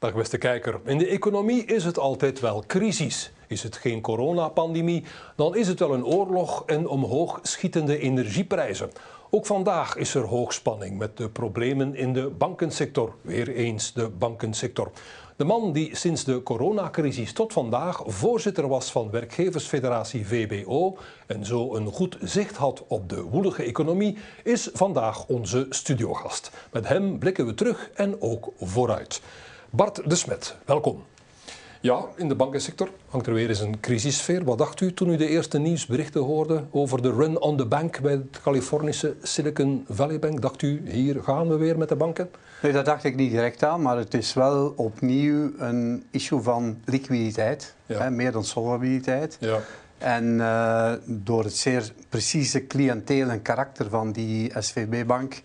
Dag beste kijker. In de economie is het altijd wel crisis. Is het geen coronapandemie, dan is het wel een oorlog en omhoog schietende energieprijzen. Ook vandaag is er hoogspanning met de problemen in de bankensector. Weer eens de bankensector. De man die sinds de coronacrisis tot vandaag voorzitter was van werkgeversfederatie VBO en zo een goed zicht had op de woelige economie, is vandaag onze studiogast. Met hem blikken we terug en ook vooruit. Bart de Smet, welkom. Ja, in de bankensector hangt er weer eens een crisissfeer. Wat dacht u toen u de eerste nieuwsberichten hoorde over de run on the bank bij het Californische Silicon Valley Bank? Dacht u, hier gaan we weer met de banken? Nee, dat dacht ik niet direct aan, maar het is wel opnieuw een issue van liquiditeit, hè, meer dan solvabiliteit. Ja. En uh, door het zeer precieze cliënteel en karakter van die SVB-bank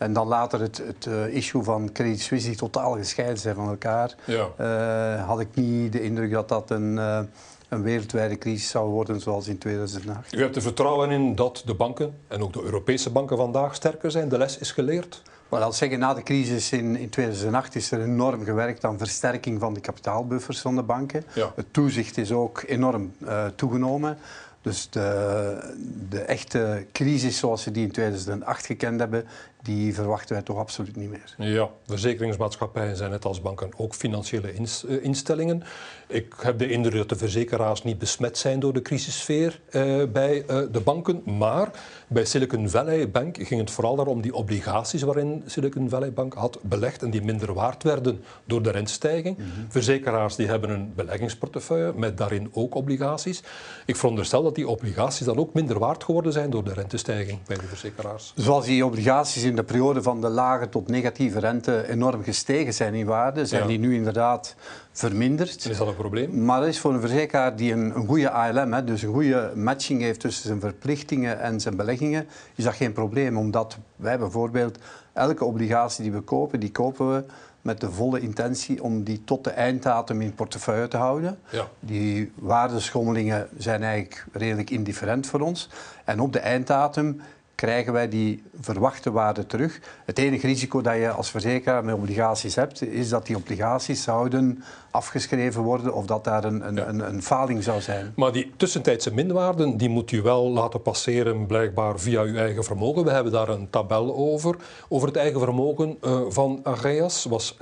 en dan later het, het uh, issue van Credit Suisse die totaal gescheiden zijn van elkaar. Ja. Uh, had ik niet de indruk dat dat een, uh, een wereldwijde crisis zou worden zoals in 2008. U hebt er vertrouwen in dat de banken en ook de Europese banken vandaag sterker zijn? De les is geleerd? Wel, als zeggen, na de crisis in, in 2008 is er enorm gewerkt aan versterking van de kapitaalbuffers van de banken. Ja. Het toezicht is ook enorm toegenomen. Dus de, de, echte crisis zoals we die in 2008 gekend hebben, die verwachten wij toch absoluut niet meer. Ja, verzekeringsmaatschappijen zijn net als banken ook financiële eh, instellingen. Ik heb de indruk dat de verzekeraars niet besmet zijn door de crisissfeer eh, bij eh, de banken. Maar bij Silicon Valley Bank ging het vooral om die obligaties waarin Silicon Valley Bank had belegd en die minder waard werden door de rentestijging. Mm Verzekeraars die hebben een beleggingsportefeuille met daarin ook obligaties. Ik veronderstel dat die obligaties dan ook minder waard geworden zijn door de rentestijging bij de verzekeraars. Zoals die obligaties in de periode van de lage tot negatieve rente enorm gestegen zijn in waarde, zijn die nu inderdaad verminderd. Is dat een probleem? Maar dat is voor een verzekeraar die een, een goede ALM, hè, dus een goede matching heeft tussen zijn verplichtingen en zijn beleggingen, is dat geen probleem. Omdat wij bijvoorbeeld elke obligatie die we kopen, die kopen we met de volle intentie om die tot de einddatum in portefeuille te houden. Ja. Die waardeschommelingen zijn eigenlijk redelijk indifferent voor ons. En op de einddatum krijgen wij die verwachte waarde terug. Het enige risico dat je als verzekeraar met obligaties hebt, is dat die obligaties zouden afgeschreven worden of dat daar een, een, een, een, faling zou zijn. Maar die tussentijdse minwaarden, die moet u wel laten passeren blijkbaar via uw eigen vermogen. We hebben daar een tabel over. Over het eigen vermogen uh, van Ageas was 11,9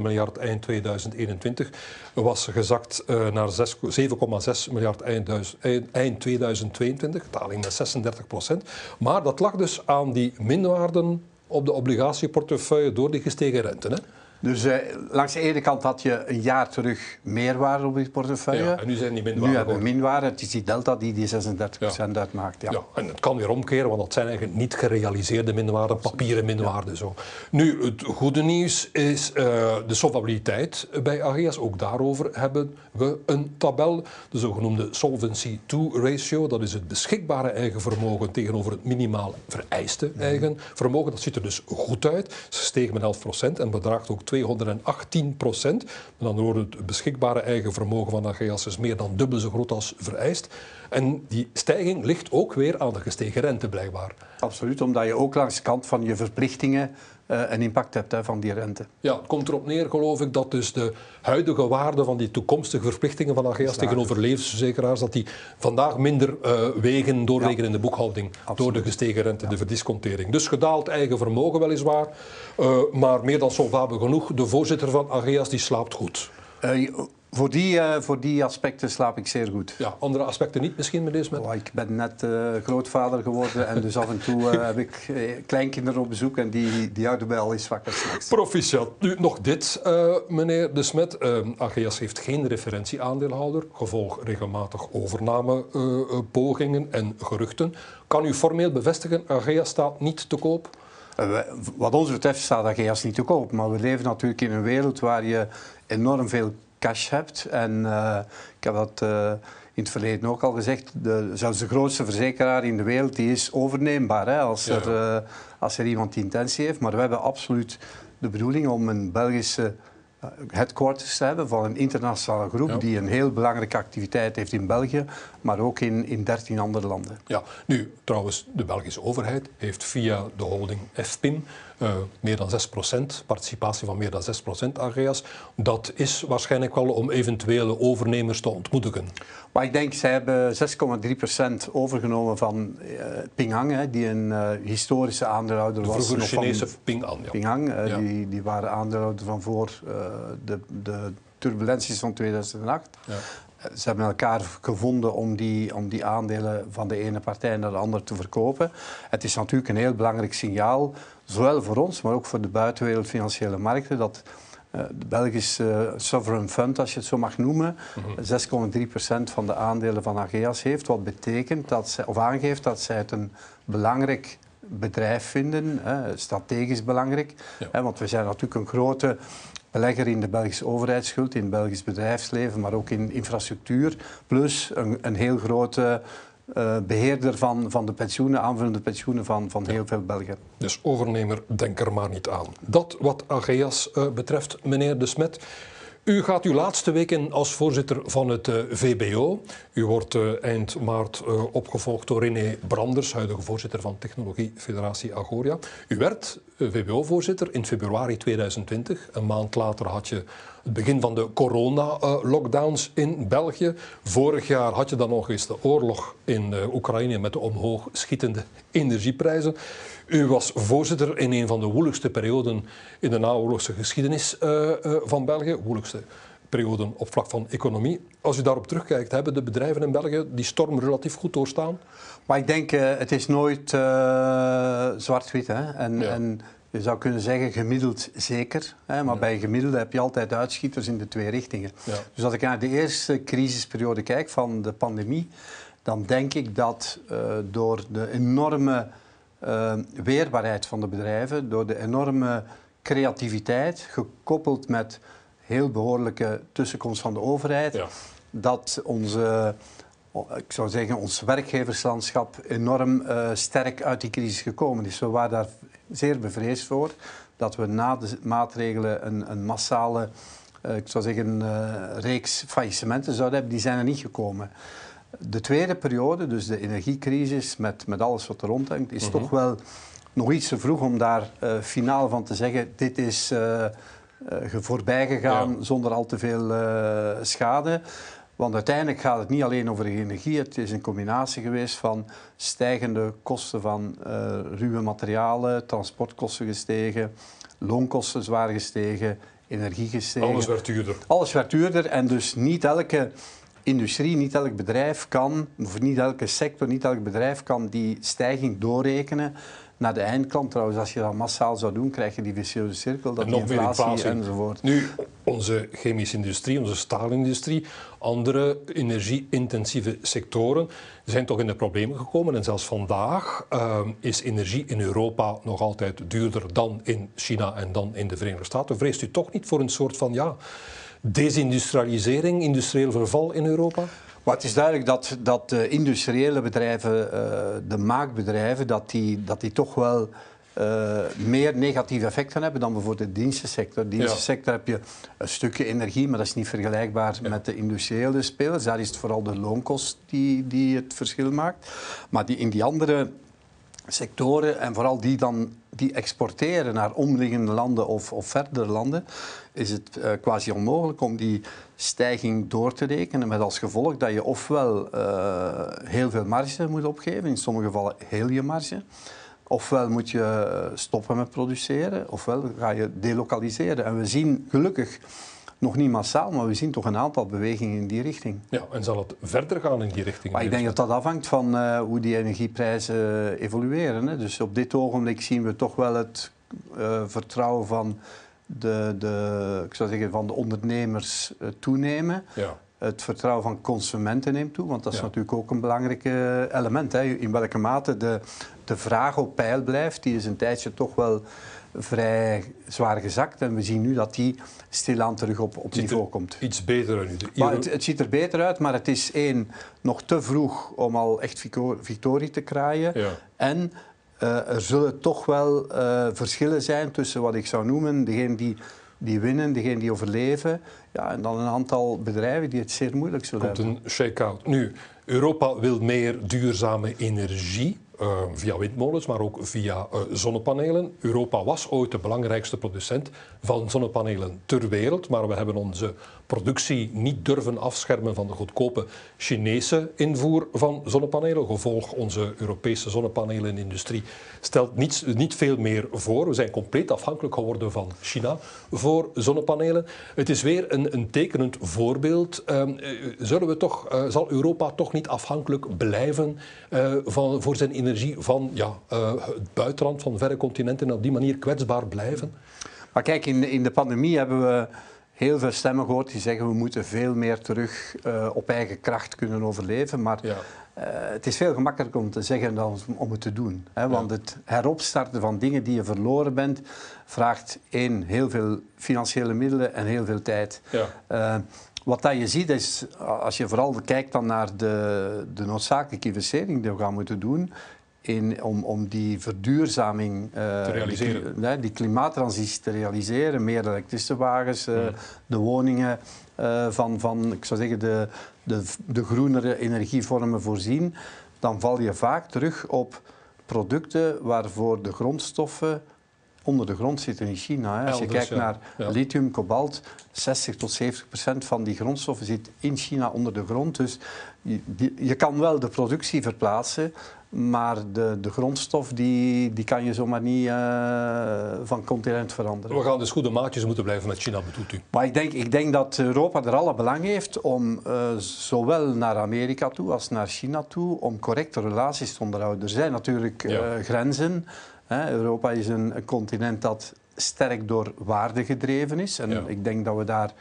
miljard eind 2021. Was gezakt uh, naar 7,6 miljard eind, eind 2022. Daling met 36 procent. Maar dat lag dus aan die minwaarden op de obligatieportefeuille door die gestegen rente. Hè? Dus eh, langs de ene kant had je een jaar terug meerwaarde op je portefeuille. Ja, en nu zijn die minwaarden. Nu hebben we minwaarde. Het is die delta die die 36% ja. uitmaakt. Ja. ja. en het kan weer omkeren, want dat zijn eigenlijk niet gerealiseerde minwaarden, papieren minwaarden. Zo. Nu, het goede nieuws is uh, de solvabiliteit bij AGS. Ook daarover hebben we een tabel. De zogenoemde Solvency II ratio. Dat is het beschikbare eigen vermogen tegenover het minimaal vereiste eigen vermogen. Dat ziet er dus goed uit. Ze stegen met 11% en bedraagt ook 218 procent. Andere woorden, het beschikbare eigen vermogen van Ageas is meer dan dubbel zo groot als vereist. En die stijging ligt ook weer aan de gestegen rente blijkbaar. Absoluut, omdat je ook langs de kant van je verplichtingen uh, een impact hebt hè, van die rente. Ja, het komt erop neer, geloof ik, dat dus de huidige waarde van die toekomstige verplichtingen van AGS tegenover levensverzekeraars, dat die vandaag minder uh, wegen doorwegen in de boekhouding door de gestegen rente, de verdiscontering. Dus gedaald eigen vermogen weliswaar, uh, maar meer dan solvabel genoeg. De voorzitter van AGS die slaapt goed. Voor die, uh, voor die aspecten slaap ik zeer goed. Ja, andere aspecten niet misschien, meneer Smet? Oh, ik ben net uh, grootvader geworden en dus af en toe uh, heb ik kleinkinderen op bezoek en die, die houden mij al eens wakker. Proficiat. Nu nog dit, meneer De Smet. AGS heeft geen referentieaandeelhouder, gevolg regelmatig overnamepogingen en geruchten. Kan u formeel bevestigen, AGS staat niet te koop? Wat ons betreft staat AGS niet te koop, maar we leven natuurlijk in een wereld waar je enorm veel cash hebt. En uh, ik heb dat uh, in het verleden ook al gezegd, de, zelfs de grootste verzekeraar in de wereld die is overneembaar hè, als, ja. er, uh, als er iemand die intentie heeft. Maar we hebben absoluut de bedoeling om een Belgische headquarters hebben van een internationale groep die een heel belangrijke activiteit heeft in België, maar ook in, in 13 andere landen. Ja, nu trouwens, de Belgische overheid heeft via de holding FPIN uh, meer dan 6%, participatie van meer dan 6% AGEAS. Dat is waarschijnlijk wel om eventuele overnemers te ontmoedigen. Maar ik denk, zij hebben 6,3% overgenomen van uh, Ping An, hè, die een uh, historische aandeelhouder was. De vroegere Chinese van Ping An. Ja. Ping An, ja. die, die waren aandeelhouder van voor de, de turbulenties van 2008. Ja. Ze hebben elkaar gevonden om die, om die aandelen van de ene partij naar de andere te verkopen. Het is natuurlijk een heel belangrijk signaal, zowel voor ons, maar ook voor de buitenwereld financiële markten, dat uh, de Belgische Sovereign Fund, als je het zo mag noemen, mm 6,3% van de aandelen van Ageas heeft. Wat betekent dat zij, of aangeeft dat zij het een belangrijk bedrijf vinden, strategisch belangrijk. Hè, want we zijn natuurlijk een grote belegger in de Belgische overheidsschuld, in het Belgisch bedrijfsleven, maar ook in infrastructuur. Plus een, een heel grote uh, beheerder van, van de pensioenen, aanvullende pensioenen van, van heel veel Belgen. Dus overnemer, denk er maar niet aan. Dat wat Ageas uh, betreft, meneer De Smet. U gaat uw laatste weken als voorzitter van het uh, VBO. U wordt uh, eind maart uh, opgevolgd door René Branders, huidige voorzitter van Technologie Federatie Agoria. U werd VBO-voorzitter in februari 2020. Een maand later had je het begin van de corona-lockdowns in België. Vorig jaar had je dan nog eens de oorlog in Oekraïne met de omhoog schietende energieprijzen. U was voorzitter in een van de woeligste perioden in de naoorlogse geschiedenis uh, uh, van België. Woeligste perioden op vlak van economie. Als u daarop terugkijkt, hebben de bedrijven in België die storm relatief goed doorstaan? Maar ik denk, uh, het is nooit zwart-wit. En, ja. en, je zou kunnen zeggen gemiddeld zeker. Hè? Maar ja. bij gemiddelde heb je altijd uitschieters in de twee richtingen. Ja. Dus als ik naar de eerste crisisperiode kijk van de pandemie, dan denk ik dat door de enorme uh, weerbaarheid van de bedrijven, door de enorme creativiteit, gekoppeld met heel behoorlijke tussenkomst van de overheid, ja. dat onze, ik zou zeggen, ons werkgeverslandschap enorm uh, sterk uit die crisis gekomen is. We waren daar zeer bevreesd voor dat we na de maatregelen een, een massale, uh, ik zou zeggen, reeks faillissementen zouden hebben. Die zijn er niet gekomen. De tweede periode, dus de energiecrisis met, met alles wat er rondhangt, is toch wel nog iets te vroeg om daar uh, finaal van te zeggen: dit is uh, uh, voorbij gegaan ja. zonder al te veel schade. Want uiteindelijk gaat het niet alleen over de energie, het is een combinatie geweest van stijgende kosten van ruwe materialen, transportkosten gestegen, loonkosten zwaar gestegen, energie gestegen. Alles werd duurder. Alles werd duurder en dus niet elke industrie, niet elk bedrijf kan, of niet elke sector, niet elk bedrijf kan die stijging doorrekenen naar de eindklant. Trouwens, als je dat massaal zou doen, krijg je die vicieuze cirkel, dat en nog inflatie, meer inflatie enzovoort. Nu, onze chemische industrie, onze staalindustrie, andere energie-intensieve sectoren zijn toch in de problemen gekomen. En zelfs vandaag uh, is energie in Europa nog altijd duurder dan in China en dan in de Verenigde Staten. Vreest u toch niet voor een soort van ja, desindustrialisering, industrieel verval in Europa? Maar het is duidelijk dat, dat de industriële bedrijven, uh, de maakbedrijven, dat die, dat die toch wel uh, meer negatieve effecten hebben dan bijvoorbeeld de dienstensector. De dienstensector ja. heb je een stukje energie, maar dat is niet vergelijkbaar ja. met de industriële spelers. Daar is het vooral de loonkost die, die het verschil maakt. Maar die, in die andere sectoren en vooral die dan die exporteren naar omliggende landen of, of verdere landen, is het uh, quasi onmogelijk om die stijging door te rekenen. Met als gevolg dat je ofwel uh, heel veel marge moet opgeven, in sommige gevallen heel je marge. Ofwel moet je stoppen met produceren, ofwel ga je delocaliseren. En we zien gelukkig nog niet massaal, maar we zien toch een aantal bewegingen in die richting. Ja, en zal het verder gaan in die richting? Maar ik denk dat dat afhangt van uh, hoe die energieprijzen evolueren. Hè. Dus op dit ogenblik zien we toch wel het uh, vertrouwen van de, de, ik zou zeggen, van de ondernemers uh, toenemen. Ja. Het vertrouwen van consumenten neemt toe, want dat is ja. natuurlijk ook een belangrijk element. Hè. In welke mate de, de vraag op peil blijft, die is een tijdje toch wel vrij zwaar gezakt. En we zien nu dat die stilaan terug op, op niveau komt. Iets beter uit nu. Maar het, het, ziet er beter uit, maar het is één, nog te vroeg om al echt victorie te kraaien. Ja. En uh, er zullen toch wel uh, verschillen zijn tussen wat ik zou noemen, degene die die winnen, degenen die overleven. Ja, en dan een aantal bedrijven die het zeer moeilijk zullen Komt hebben. een shake-out. Nu, Europa wil meer duurzame energie. Uh, via windmolens, maar ook via uh, zonnepanelen. Europa was ooit de belangrijkste producent van zonnepanelen ter wereld, maar we hebben onze productie niet durven afschermen van de goedkope Chinese invoer van zonnepanelen. Gevolg onze Europese zonnepanelenindustrie stelt niet, niet veel meer voor. We zijn compleet afhankelijk geworden van China voor zonnepanelen. Het is weer een, een tekenend voorbeeld. Uh, zullen we toch, uh, zal Europa toch niet afhankelijk blijven van, voor zijn energie van ja, het buitenland, van verre continenten en op die manier kwetsbaar blijven? Maar kijk, in, in de pandemie hebben we heel veel stemmen gehoord die zeggen we moeten veel meer terug uh, op eigen kracht kunnen overleven. Maar ja. uh, het is veel gemakkelijker om te zeggen dan om het te doen. Hè? Want het heropstarten van dingen die je verloren bent, vraagt één, heel veel financiële middelen en heel veel tijd. Ja. Uh, wat dat je ziet is, als je vooral kijkt dan naar de, de noodzakelijke investering die we gaan moeten doen, in, om, om die verduurzaming, uh, te realiseren. Die, die, klimaattransitie te realiseren. Meer elektrische wagens, uh, mm. de woningen uh, van, van, ik zou zeggen, de, de, de groenere energievormen voorzien. Dan val je vaak terug op producten waarvoor de grondstoffen onder de grond zitten in China. Hè. Als je Elders, kijkt naar Ja. lithium, kobalt, 60 tot 70 procent van die grondstoffen zit in China onder de grond. Dus je, die- je kan wel de productie verplaatsen, maar de, de grondstof die, die kan je zomaar niet eh, van continent veranderen. We gaan dus goede maatjes moeten blijven met China, bedoelt u? Maar ik denk, ik denk dat Europa er alle belang heeft om eh, zowel naar Amerika toe als naar China toe om correcte relaties te onderhouden. Er zijn natuurlijk eh, Ja. grenzen. Europa is een, een continent dat sterk door waarden gedreven is. En Ja. ik denk dat we daar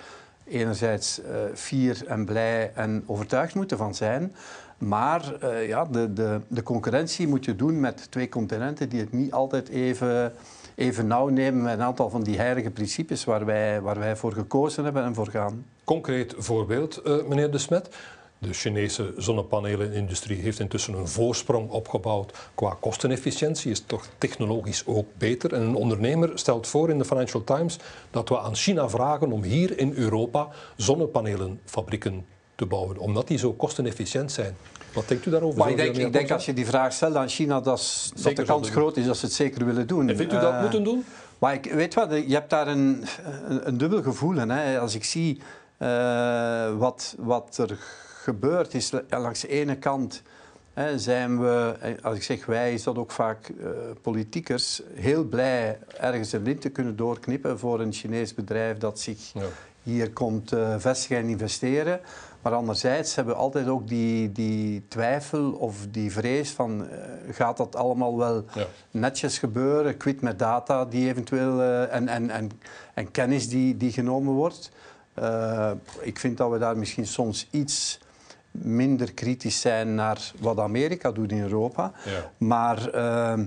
enerzijds eh, fier en blij en overtuigd moeten van zijn. Maar eh, ja, de, de, de concurrentie moet je doen met twee continenten die het niet altijd even, even nauw nemen met een aantal van die heilige principes waar wij, waar wij voor gekozen hebben en voor gaan. Concreet voorbeeld, eh, meneer De Smet. De Chinese zonnepanelenindustrie heeft intussen een voorsprong opgebouwd qua kostenefficiëntie, is toch technologisch ook beter. En een ondernemer stelt voor in de Financial Times dat we aan China vragen om hier in Europa zonnepanelenfabrieken te bouwen, omdat die zo kostenefficiënt zijn. Wat denkt u daarover? Maar ik denk, ik denk als je die vraag stelt aan China, dat, dat de kans groot is dat ze het zeker willen doen. En vindt u dat Eh, moeten doen? Maar ik weet wat, je hebt daar een, een, een dubbel gevoel in. Hè. Als ik zie eh, wat, wat er gebeurt, is ja, langs de ene kant hè, zijn we, eh, als ik zeg wij, is dat ook vaak eh, politiekers, heel blij ergens een lint te kunnen doorknippen voor een Chinees bedrijf dat zich Ja. hier komt eh, vestigen en investeren. Maar anderzijds hebben we altijd ook die, die twijfel of die vrees van eh, gaat dat allemaal wel Ja. netjes gebeuren, quit met data die eventueel eh, en, en, en, en kennis die, die genomen wordt. Eh, ik vind dat we daar misschien soms iets minder kritisch zijn naar wat Amerika doet in Europa. Ja. Maar eh,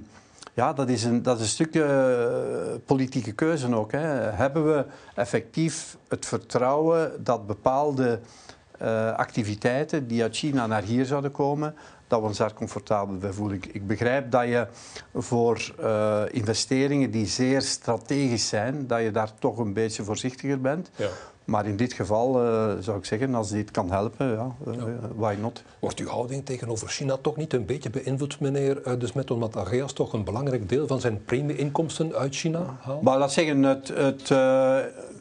ja, dat is een, dat is een stukje eh, politieke keuze ook. Hè. Hebben we effectief het vertrouwen dat bepaalde eh, activiteiten die uit China naar hier zouden komen, dat we ons daar comfortabel bij voelen. Ik, ik begrijp dat je voor eh, investeringen die zeer strategisch zijn, dat je daar toch een beetje voorzichtiger bent. Ja. Maar in dit geval eh, zou ik zeggen, als dit kan helpen, ja, eh, why not? Wordt uw houding tegenover China toch niet een beetje beïnvloed, meneer eh, De Smet, omdat Ageas toch een belangrijk deel van zijn premie-inkomsten uit China haalt? Maar laat zeggen, het, het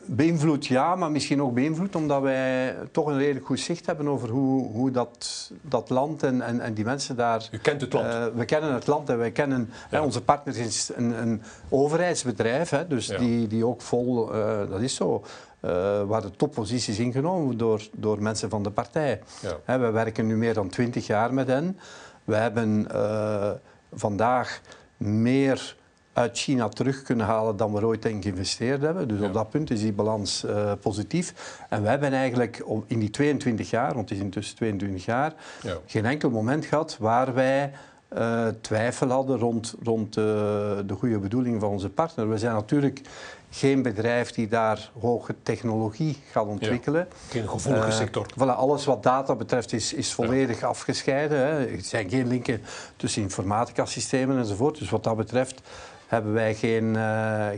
beïnvloedt ja, maar misschien ook beïnvloedt omdat wij toch een redelijk goed zicht hebben over hoe, hoe dat, dat land en, en, en die mensen daar... U kent het land. We kennen het land en wij kennen... Ja. hè, onze partner is een, een overheidsbedrijf, hè, dus Ja. die, die ook vol... dat is zo. Eh, waar de topposities ingenomen door, door mensen van de partij. Ja. We werken nu meer dan twintig jaar met hen. We hebben eh, vandaag meer uit China terug kunnen halen dan we ooit in geïnvesteerd hebben. Dus Ja. op dat punt is die balans eh, positief. En we hebben eigenlijk in die 22 jaar, want het is intussen 22 jaar, Ja. geen enkel moment gehad waar wij uh, twijfel hadden rond, rond de goede bedoeling van onze partner. We zijn natuurlijk geen bedrijf die daar hoge technologie gaat ontwikkelen. geen gevoelige uh, sector. Voilà, alles wat data betreft is, is volledig afgescheiden. Hè. Er zijn geen linken tussen informatica-systemen enzovoort. Dus wat dat betreft hebben wij geen,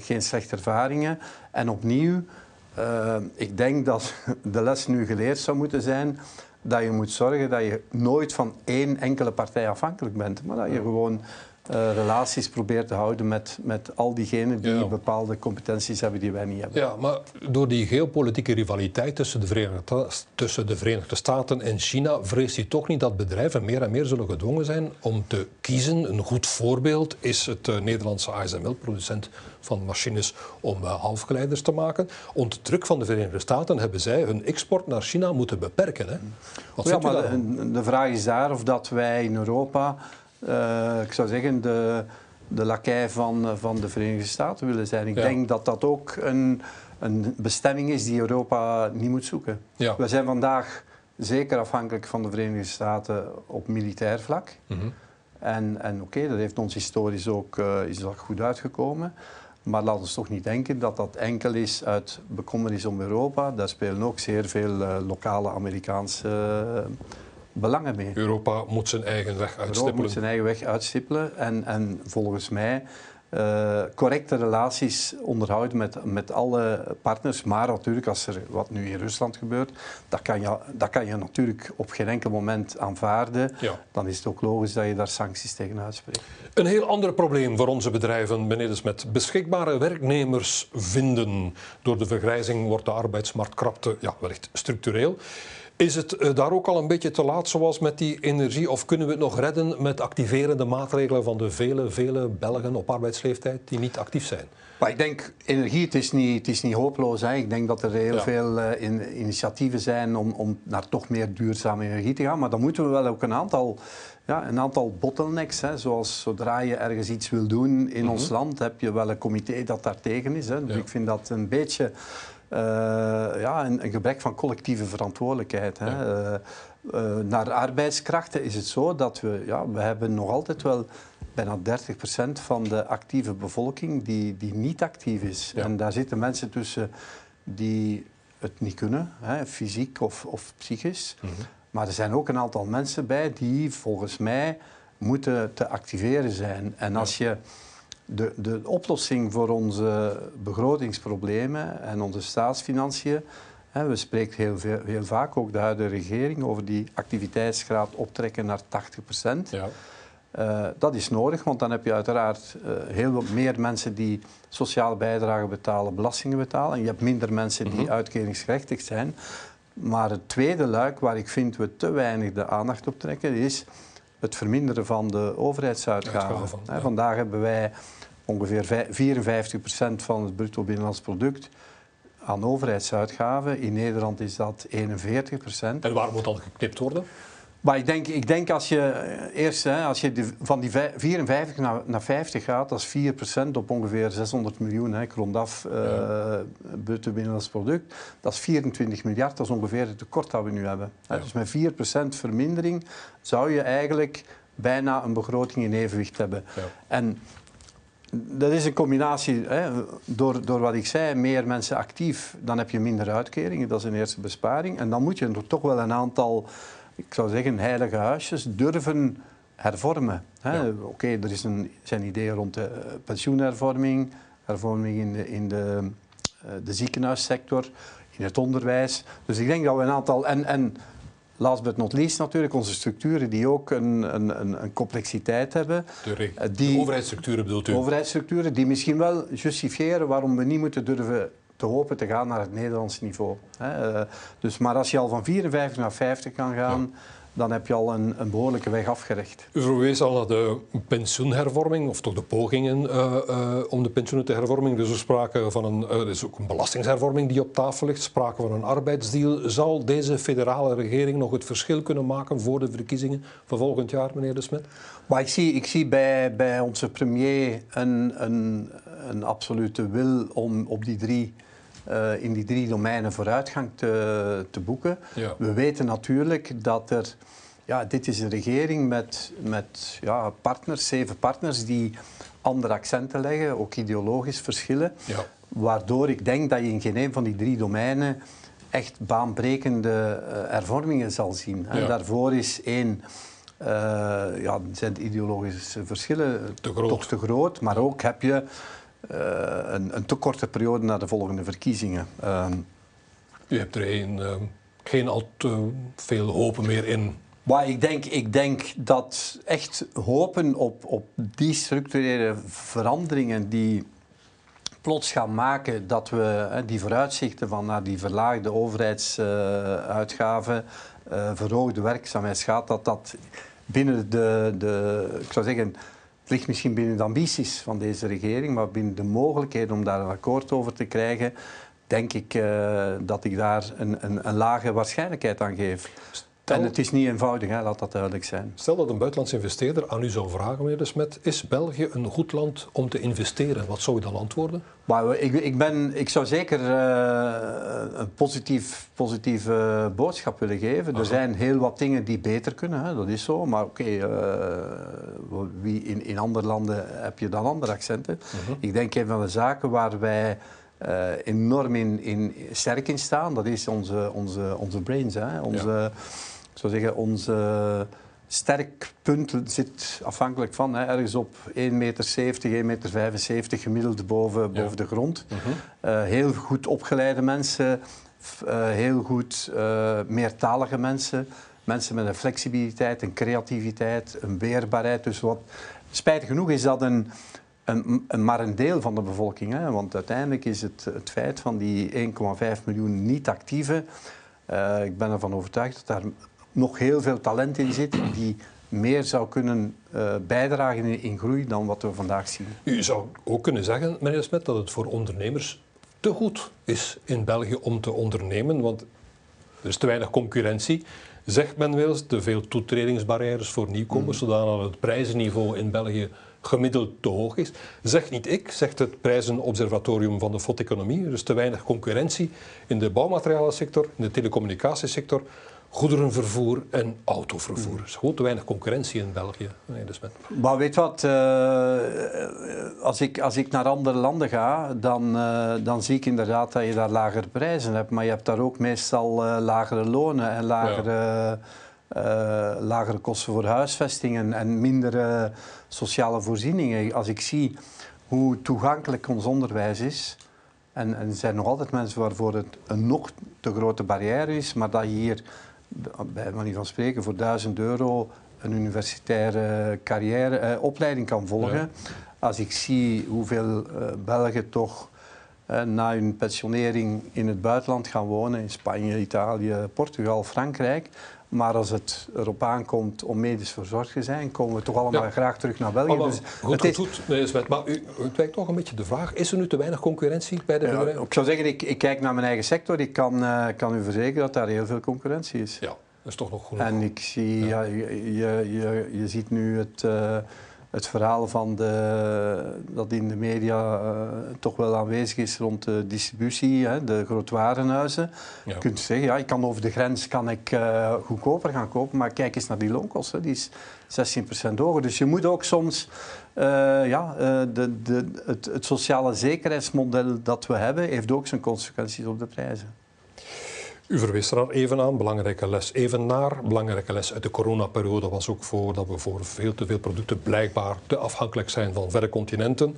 geen slechte ervaringen. En opnieuw, ik denk dat de les nu geleerd zou moeten zijn dat je moet zorgen dat je nooit van één enkele partij afhankelijk bent, maar dat je gewoon uh, relaties probeert te houden met, met al diegenen die bepaalde competenties hebben die wij niet hebben. Ja, maar door die geopolitieke rivaliteit tussen de, Verenigde, tussen de Verenigde Staten en China vreest u toch niet dat bedrijven meer en meer zullen gedwongen zijn om te kiezen? Een goed voorbeeld is het uh, Nederlandse ASML, producent van machines om uh, halfgeleiders te maken. Onder druk van de Verenigde Staten hebben zij hun export naar China moeten beperken. Hè? Wat ja, maar de, de vraag is daar of dat wij in Europa uh, ik zou zeggen, de, de lakij van, van de Verenigde Staten willen zijn. Ik denk dat dat ook een, een bestemming is die Europa niet moet zoeken. Ja. We zijn vandaag zeker afhankelijk van de Verenigde Staten op militair vlak. Mm -hmm. En, en oké, dat heeft ons historisch ook, uh, is dat goed uitgekomen. Maar laten we toch niet denken dat dat enkel is uit bekommernis om Europa. Daar spelen ook zeer veel uh, lokale Amerikaanse belangen mee. Europa moet zijn eigen weg uitstippelen. Europa moet zijn eigen weg uitstippelen en, en volgens mij uh, correcte relaties onderhouden met, met alle partners. Maar natuurlijk, als er wat nu in Rusland gebeurt, dat kan je, dat kan je natuurlijk op geen enkel moment aanvaarden. Dan is het ook logisch dat je daar sancties tegen uitspreekt. Een heel ander probleem voor onze bedrijven, meneer met beschikbare werknemers vinden. Door de vergrijzing wordt de arbeidsmarktkrapte ja, wellicht structureel. Is het eh, daar ook al een beetje te laat zoals met die energie? Of kunnen we het nog redden met activerende maatregelen van de vele, vele Belgen op arbeidsleeftijd die niet actief zijn? Maar ik denk, energie, het is niet, het is niet hopeloos. Hè. Ik denk dat er heel veel uh, in, initiatieven zijn om, om naar toch meer duurzame energie te gaan. Maar dan moeten we wel ook een aantal, ja, een aantal bottlenecks. Hè. Zoals zodra je ergens iets wil doen in ons mhm. land, heb je wel een comité dat daar tegen is. Hè. Dus ik vind dat een beetje ja, een, een, gebrek van collectieve verantwoordelijkheid. Hè. Uh, uh, naar arbeidskrachten is het zo dat we, ja, we hebben nog altijd wel bijna 30% van de actieve bevolking die, die niet actief is. Ja. En daar zitten mensen tussen die het niet kunnen, hè, fysiek of, of psychisch. Mm -hmm. Maar er zijn ook een aantal mensen bij die volgens mij moeten te activeren zijn. En als je de, de oplossing voor onze begrotingsproblemen en onze staatsfinanciën. Hè, we spreken heel, veel, heel vaak, ook de huidige regering, over die activiteitsgraad optrekken naar 80 procent. Ja. Uh, dat is nodig, want dan heb je uiteraard uh, heel wat meer mensen die sociale bijdragen betalen, belastingen betalen. En je hebt minder mensen die mm -hmm. uitkeringsgerechtigd zijn. Maar het tweede luik waar ik vind we te weinig de aandacht op trekken, is het verminderen van de overheidsuitgaven. Ja. Vandaag hebben wij ongeveer 54% van het bruto binnenlands product aan overheidsuitgaven. In Nederland is dat 41%. En waar moet dat geknipt worden? Maar ik denk, ik denk als je eh, eerst hè, als je van die 54 naar, naar 50 gaat, dat is 4% op ongeveer 600 miljoen, hè, rondaf uh, ja. bruto binnenlands product. Dat is 24 miljard, dat is ongeveer het tekort dat we nu hebben. Ja. Dus met 4% vermindering zou je eigenlijk bijna een begroting in evenwicht hebben. Ja. En dat is een combinatie, hè, door, door wat ik zei, meer mensen actief, dan heb je minder uitkeringen, dat is een eerste besparing. En dan moet je er toch wel een aantal, ik zou zeggen, heilige huisjes durven hervormen. Ja. Oké, okay, er is een, zijn ideeën rond de uh, pensioenhervorming, hervorming in de, in de, uh, de ziekenhuissector, in het onderwijs. Dus ik denk dat we een aantal... En, en last but not least natuurlijk onze structuren die ook een, een, een complexiteit hebben. De, eh, die, de overheidsstructuren bedoelt u? Overheidsstructuren die misschien wel justifiëren waarom we niet moeten durven te hopen te gaan naar het Nederlands niveau. Eh, dus, maar als je al van 54 naar 50 kan gaan... Ja dan heb je al een, een behoorlijke weg afgelegd. U verwees al naar de pensioenhervorming, of toch de pogingen uh, uh, om de pensioenen te hervormen. Dus er sprake van een, er is ook een belastingshervorming die op tafel ligt, sprake van een arbeidsdeal. Zal deze federale regering nog het verschil kunnen maken voor de verkiezingen van volgend jaar, meneer De Smet? Maar ik zie, ik zie bij, bij onze premier een, een, een absolute wil om op die drie uh, in die drie domeinen vooruitgang te, te boeken. Ja. We weten natuurlijk dat er ja, dit is een regering met, met ja, partners, zeven partners die andere accenten leggen, ook ideologisch verschillen. Ja. Waardoor ik denk dat je in geen een van die drie domeinen echt baanbrekende uh, hervormingen zal zien. En daarvoor is één, uh, ja, zijn de ideologische verschillen te toch te groot, maar ook heb je een, een, te korte periode naar de volgende verkiezingen. Ehm, U hebt er geen, geen al te veel hopen meer in maar ik denk, ik denk dat echt hopen op, op die structurele veranderingen die plots gaan maken dat we hè, die vooruitzichten van naar die verlaagde overheidsuitgaven, uh, verhoogde werkzaamheidsgraad, dat dat binnen de, de, ik zou zeggen, ligt misschien binnen de ambities van deze regering, maar binnen de mogelijkheden om daar een akkoord over te krijgen, denk ik uh, dat ik daar een, een, een lage waarschijnlijkheid aan geef. En het is niet eenvoudig, hè, laat dat duidelijk zijn. Stel dat een buitenlandse investeerder aan u zou vragen, meneer De Smet, is België een goed land om te investeren? Wat zou u dan antwoorden? Maar ik, ik, ben, ik zou zeker uh, een positief, positieve boodschap willen geven. Er zijn heel wat dingen die beter kunnen, hè, dat is zo. Maar oké, okay, uh, in, in andere landen heb je dan andere accenten. Uh mhm. -huh. Ik denk een van de zaken waar wij uh, enorm in, in, sterk in staan, dat is onze, onze, onze brains. Hè, onze... Ja zou zeggen, onze sterk punt zit afhankelijk van hè, ergens op 1,70 meter, 1,75 meter gemiddeld boven, boven de grond. Uh -huh. uh, heel goed opgeleide mensen, uh, heel goed uh, meertalige mensen, mensen met een flexibiliteit, een creativiteit, een weerbaarheid. Dus wat, spijtig genoeg is dat een, een, een, maar een deel van de bevolking. Hè, want uiteindelijk is het, het feit van die 1,5 miljoen niet-actieven. ik ben ervan overtuigd dat daar nog heel veel talent in zit die meer zou kunnen uh, bijdragen in, in, groei dan wat we vandaag zien. U zou ook kunnen zeggen, meneer Smet, dat het voor ondernemers te goed is in België om te ondernemen, want er is te weinig concurrentie. Zegt men wel eens te veel toetredingsbarrières voor nieuwkomers, mm. zodat het prijzenniveau in België gemiddeld te hoog is. Zegt niet ik, zegt het prijzenobservatorium van de FOD-economie. Er is te weinig concurrentie in de bouwmaterialensector, in de telecommunicatiesector goederenvervoer en autovervoer. Er is gewoon te weinig concurrentie in België. Nee, dus met... Maar weet wat, uh, als, ik, als ik naar andere landen ga, dan, uh, dan zie ik inderdaad dat je daar lagere prijzen hebt. Maar je hebt daar ook meestal uh, lagere lonen en lagere, ja. lagere kosten voor huisvesting en, en mindere sociale voorzieningen. Als ik zie hoe toegankelijk ons onderwijs is, en, en er zijn nog altijd mensen waarvoor het een nog te grote barrière is, maar dat je hier bij manier van spreken, voor 1000 euro een universitaire carrière, eh, opleiding kan volgen. Als ik zie hoeveel eh, Belgen toch eh, na hun pensionering in het buitenland gaan wonen, in Spanje, Italië, Portugal, Frankrijk. Maar als het erop aankomt om medisch verzorgd te zijn, komen we toch allemaal graag terug naar België. Allemaal, dus goed, het goed, is... goed. maar u, het wijkt toch een beetje de vraag, is er nu te weinig concurrentie bij de bedrijven? Ja, ik zou zeggen, ik, ik, kijk naar mijn eigen sector. Ik kan, uh, kan u verzekeren dat daar heel veel concurrentie is. Ja. Dat is toch nog goed. En ik zie, ja. je, je, je, ziet nu het, uh, het verhaal van de, dat in de media uh, toch wel aanwezig is rond de distributie, hè, de grootwarenhuizen. Ja. Je kunt zeggen, ja, ik kan over de grens kan ik, uh, goedkoper gaan kopen, maar kijk eens naar die loonkosten, die is 16% hoger. Dus je moet ook soms ja, de, de, het, het sociale zekerheidsmodel dat we hebben, heeft ook zijn consequenties op de prijzen. U verwees er al even aan, belangrijke les even naar. Belangrijke les uit de coronaperiode was ook voor dat we voor veel te veel producten blijkbaar te afhankelijk zijn van verre continenten.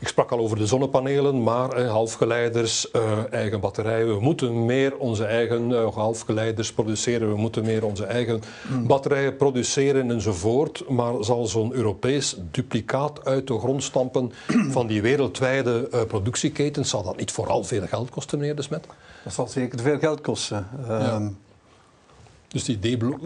Ik sprak al over de zonnepanelen, maar eh, halfgeleiders, eh, eigen batterijen. We moeten meer onze eigen uh, halfgeleiders produceren. We moeten meer onze eigen hmm. batterijen produceren enzovoort. Maar zal zo'n Europees duplicaat uit de grond stampen van die wereldwijde uh, productieketens, zal dat niet vooral veel geld kosten, meneer De Smet? Dat zal zeker veel geld kosten. Ja. Ehm, dus die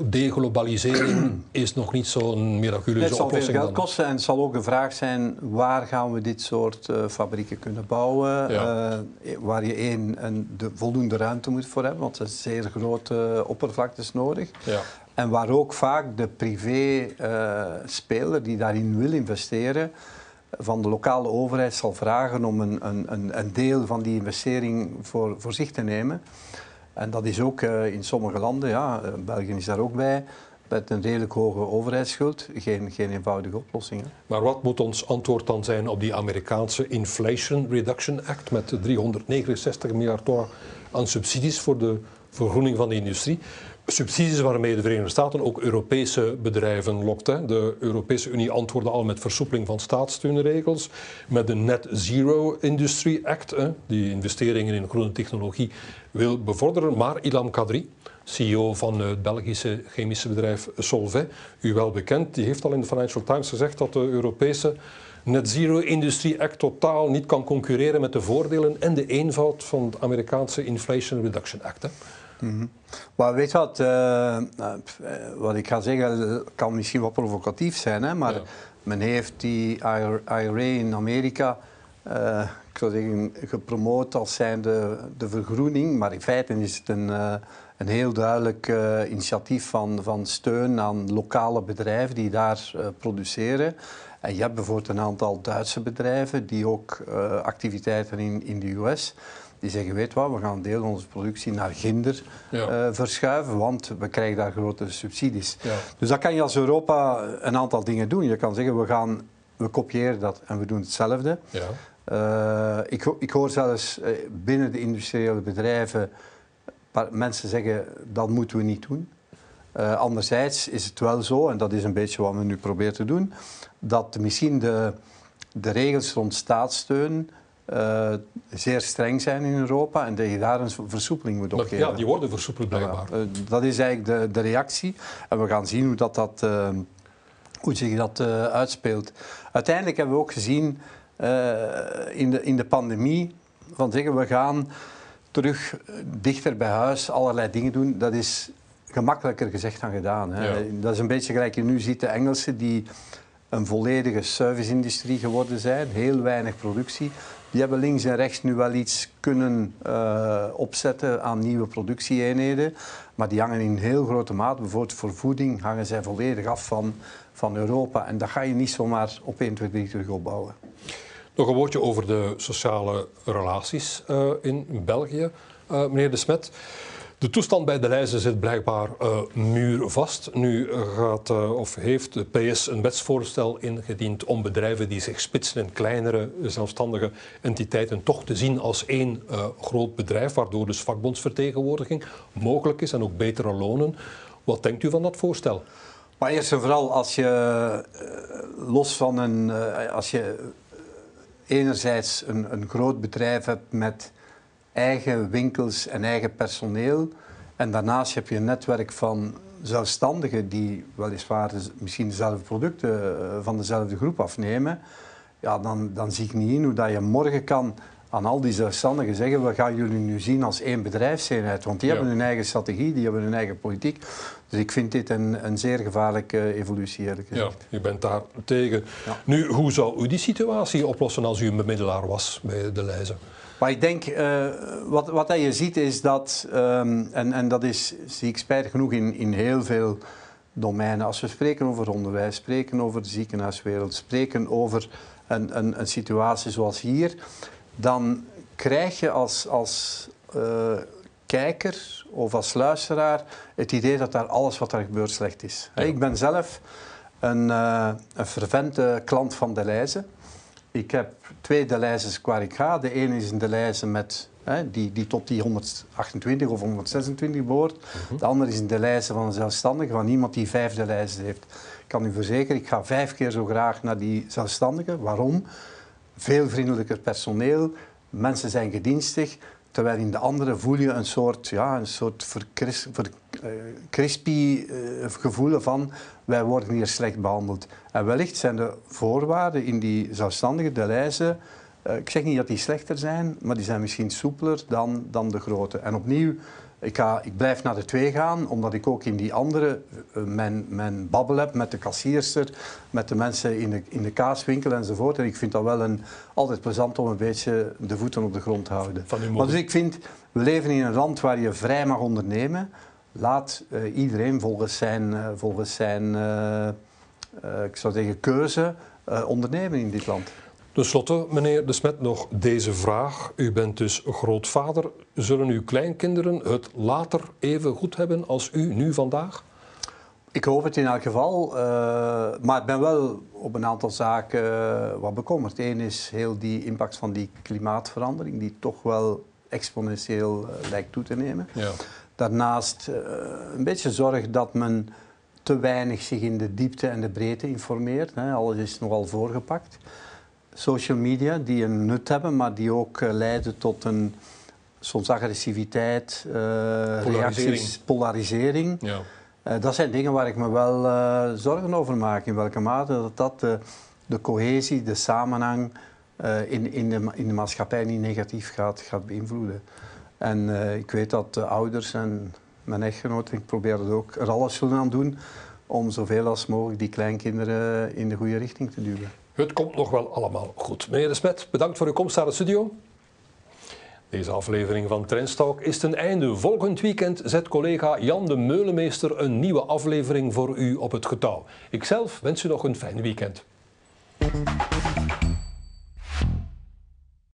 deglobalisering is nog niet zo'n miraculeuze oplossing. Het zal veel geld kosten en het zal ook een vraag zijn waar gaan we dit soort uh, fabrieken kunnen bouwen. Ja. Uh, waar je één een, de voldoende ruimte moet voor hebben, want er zijn zeer grote oppervlaktes nodig. Ja. En waar ook vaak de privé-speler die daarin wil investeren, van de lokale overheid zal vragen om een, een, een deel van die investering voor, voor zich te nemen. En dat is ook uh, in sommige landen, ja, België is daar ook bij, met een redelijk hoge overheidsschuld geen, geen eenvoudige oplossing. Maar wat moet ons antwoord dan zijn op die Amerikaanse Inflation Reduction Act met 369 miljard dollar aan subsidies voor de vergroening van de industrie? Subsidies waarmee de Verenigde Staten ook Europese bedrijven lokt. Hè. De Europese Unie antwoordde al met versoepeling van staatssteunregels, met de Net Zero Industry Act, die investeringen in groene technologie wil bevorderen. Maar Ilham Kadri, CEO van het Belgische chemische bedrijf Solvay, u wel bekend, die heeft al in de Financial Times gezegd dat de Europese Net Zero Industry Act totaal niet kan concurreren met de voordelen en de eenvoud van het Amerikaanse Inflation Reduction Act. Mm Maar weet wat, uh, wat ik ga zeggen kan misschien wat provocatief zijn, hè, maar men heeft die IRA in Amerika, uh, ik zou zeggen, gepromoot als zijnde de vergroening, maar in feite is het een, uh, een heel duidelijk initiatief van, van steun aan lokale bedrijven die daar produceren. En je hebt bijvoorbeeld een aantal Duitse bedrijven die ook activiteiten in, in de US die zeggen, weet wat, we gaan een deel van onze productie naar Ginder eh, verschuiven, want we krijgen daar grote subsidies. Ja. Dus dat kan je als Europa een aantal dingen doen. Je kan zeggen, we, gaan, we kopiëren dat en we doen hetzelfde. Ja. Uh, ik, ik, hoor zelfs uh, binnen de industriële bedrijven mensen zeggen, dat moeten we niet doen. anderzijds is het wel zo, en dat is een beetje wat we nu proberen te doen, dat misschien de, de regels rond staatssteun uh, zeer streng zijn in Europa en dat je daar een versoepeling moet opgeven. Ja, die worden versoepeld blijkbaar. Uh, dat is eigenlijk de, de, reactie. En we gaan zien hoe dat, dat, uh, hoe zich dat uitspeelt. Uiteindelijk hebben we ook gezien in, de, in de pandemie van zeggen we gaan terug dichter bij huis allerlei dingen doen. Dat is gemakkelijker gezegd dan gedaan. Hè. Dat is een beetje gelijk je nu ziet de Engelsen die een volledige service-industrie geworden zijn, heel weinig productie. Die hebben links en rechts nu wel iets kunnen uh, opzetten aan nieuwe productieeenheden. Maar die hangen in heel grote mate, bijvoorbeeld voor voeding, hangen zij volledig af van, van Europa. En dat ga je niet zomaar op 1, 2, 3 terug opbouwen. Nog een woordje over de sociale relaties uh, in België, uh, meneer De Smet. De toestand bij de lijzen zit blijkbaar uh, muurvast. Nu gaat, uh, of heeft de PS een wetsvoorstel ingediend om bedrijven die zich spitsen in kleinere zelfstandige entiteiten toch te zien als één groot bedrijf, waardoor dus vakbondsvertegenwoordiging mogelijk is en ook betere lonen. Wat denkt u van dat voorstel? Maar eerst en vooral als je los van een, als je enerzijds een, een groot bedrijf hebt met eigen winkels en eigen personeel. En daarnaast heb je een netwerk van zelfstandigen die weliswaar misschien dezelfde producten eh, van dezelfde groep afnemen. Ja, dan, dan zie ik niet in hoe dat je morgen kan aan al die zelfstandigen zeggen, we gaan jullie nu zien als één bedrijfseenheid. Want die hebben hun eigen strategie, die hebben hun eigen politiek. Dus ik vind dit een, een zeer gevaarlijke evolutie, eerlijk gezegd. Ja, u bent daar tegen. Nu, hoe zou u die situatie oplossen als u een bemiddelaar was bij de lijzen? Maar ik denk, uh, wat, wat je ziet is dat, um, en, en dat is, zie ik spijtig genoeg in, in heel veel domeinen. Als we spreken over onderwijs, spreken over de ziekenhuiswereld, spreken over een, een, een situatie zoals hier, dan krijg je als, als uh, kijker of als luisteraar het idee dat daar alles wat er gebeurt slecht is. Ja. Ik ben zelf een, uh, een fervente klant van de lijzen. Ik heb twee Deleuze's waar ik ga. De ene is een Deleuze met, hè, die, die tot die 128 of 126 behoort. Mhm. De andere is een Deleuze van een zelfstandige, van iemand die vijf Deleuze's heeft. Ik kan u verzekeren, ik ga vijf keer zo graag naar die zelfstandige. Waarom? Veel vriendelijker personeel, mensen zijn gedienstig. Terwijl in de andere voel je een soort, ja, een soort verkris, ver, uh, crispy uh, gevoel van wij worden hier slecht behandeld. En wellicht zijn de voorwaarden in die zelfstandige de lijzen, uh, ik zeg niet dat die slechter zijn, maar die zijn misschien soepeler dan, dan de grote. En opnieuw, ik, ga, ik blijf naar de twee gaan, omdat ik ook in die andere uh, mijn, mijn babbel heb met de kassierster, met de mensen in de, in de kaaswinkel enzovoort. En ik vind dat wel een, altijd plezant om een beetje de voeten op de grond te houden. Maar dus ik vind, we leven in een land waar je vrij mag ondernemen laat uh, iedereen volgens zijn, uh, volgens zijn uh, ik zou zeggen, keuze ondernemen in dit land. Ten slotte, meneer De Smet, nog deze vraag. U bent dus grootvader. Zullen uw kleinkinderen het later even goed hebben als u nu vandaag? Ik hoop het in elk geval. Uh, maar ik ben wel op een aantal zaken uh, wat bekommerd. Eén is heel die impact van die klimaatverandering, die toch wel exponentieel uh, lijkt toe te nemen. Ja. Daarnaast een beetje zorg dat men te weinig zich in de diepte en de breedte informeert. Hè. Alles is nogal voorgepakt. Social media die een nut hebben, maar die ook leiden tot een soms agressiviteit, polarisering. Reacties, polarisering. Ja. Uh, dat zijn dingen waar ik me wel zorgen over maak. In welke mate dat, dat de, de cohesie, de samenhang in, in, de, in de maatschappij niet negatief gaat, gaat beïnvloeden. En ik weet dat de ouders en mijn echtgenoot, ik probeer het ook, er alles zullen aan doen om zoveel als mogelijk die kleinkinderen in de goede richting te duwen. Het komt nog wel allemaal goed. Meneer De Smet, bedankt voor uw komst naar de studio. Deze aflevering van Trendstalk is ten einde. Volgend weekend zet collega Jan de Meulemeester een nieuwe aflevering voor u op het getouw. Ikzelf wens u nog een fijn weekend.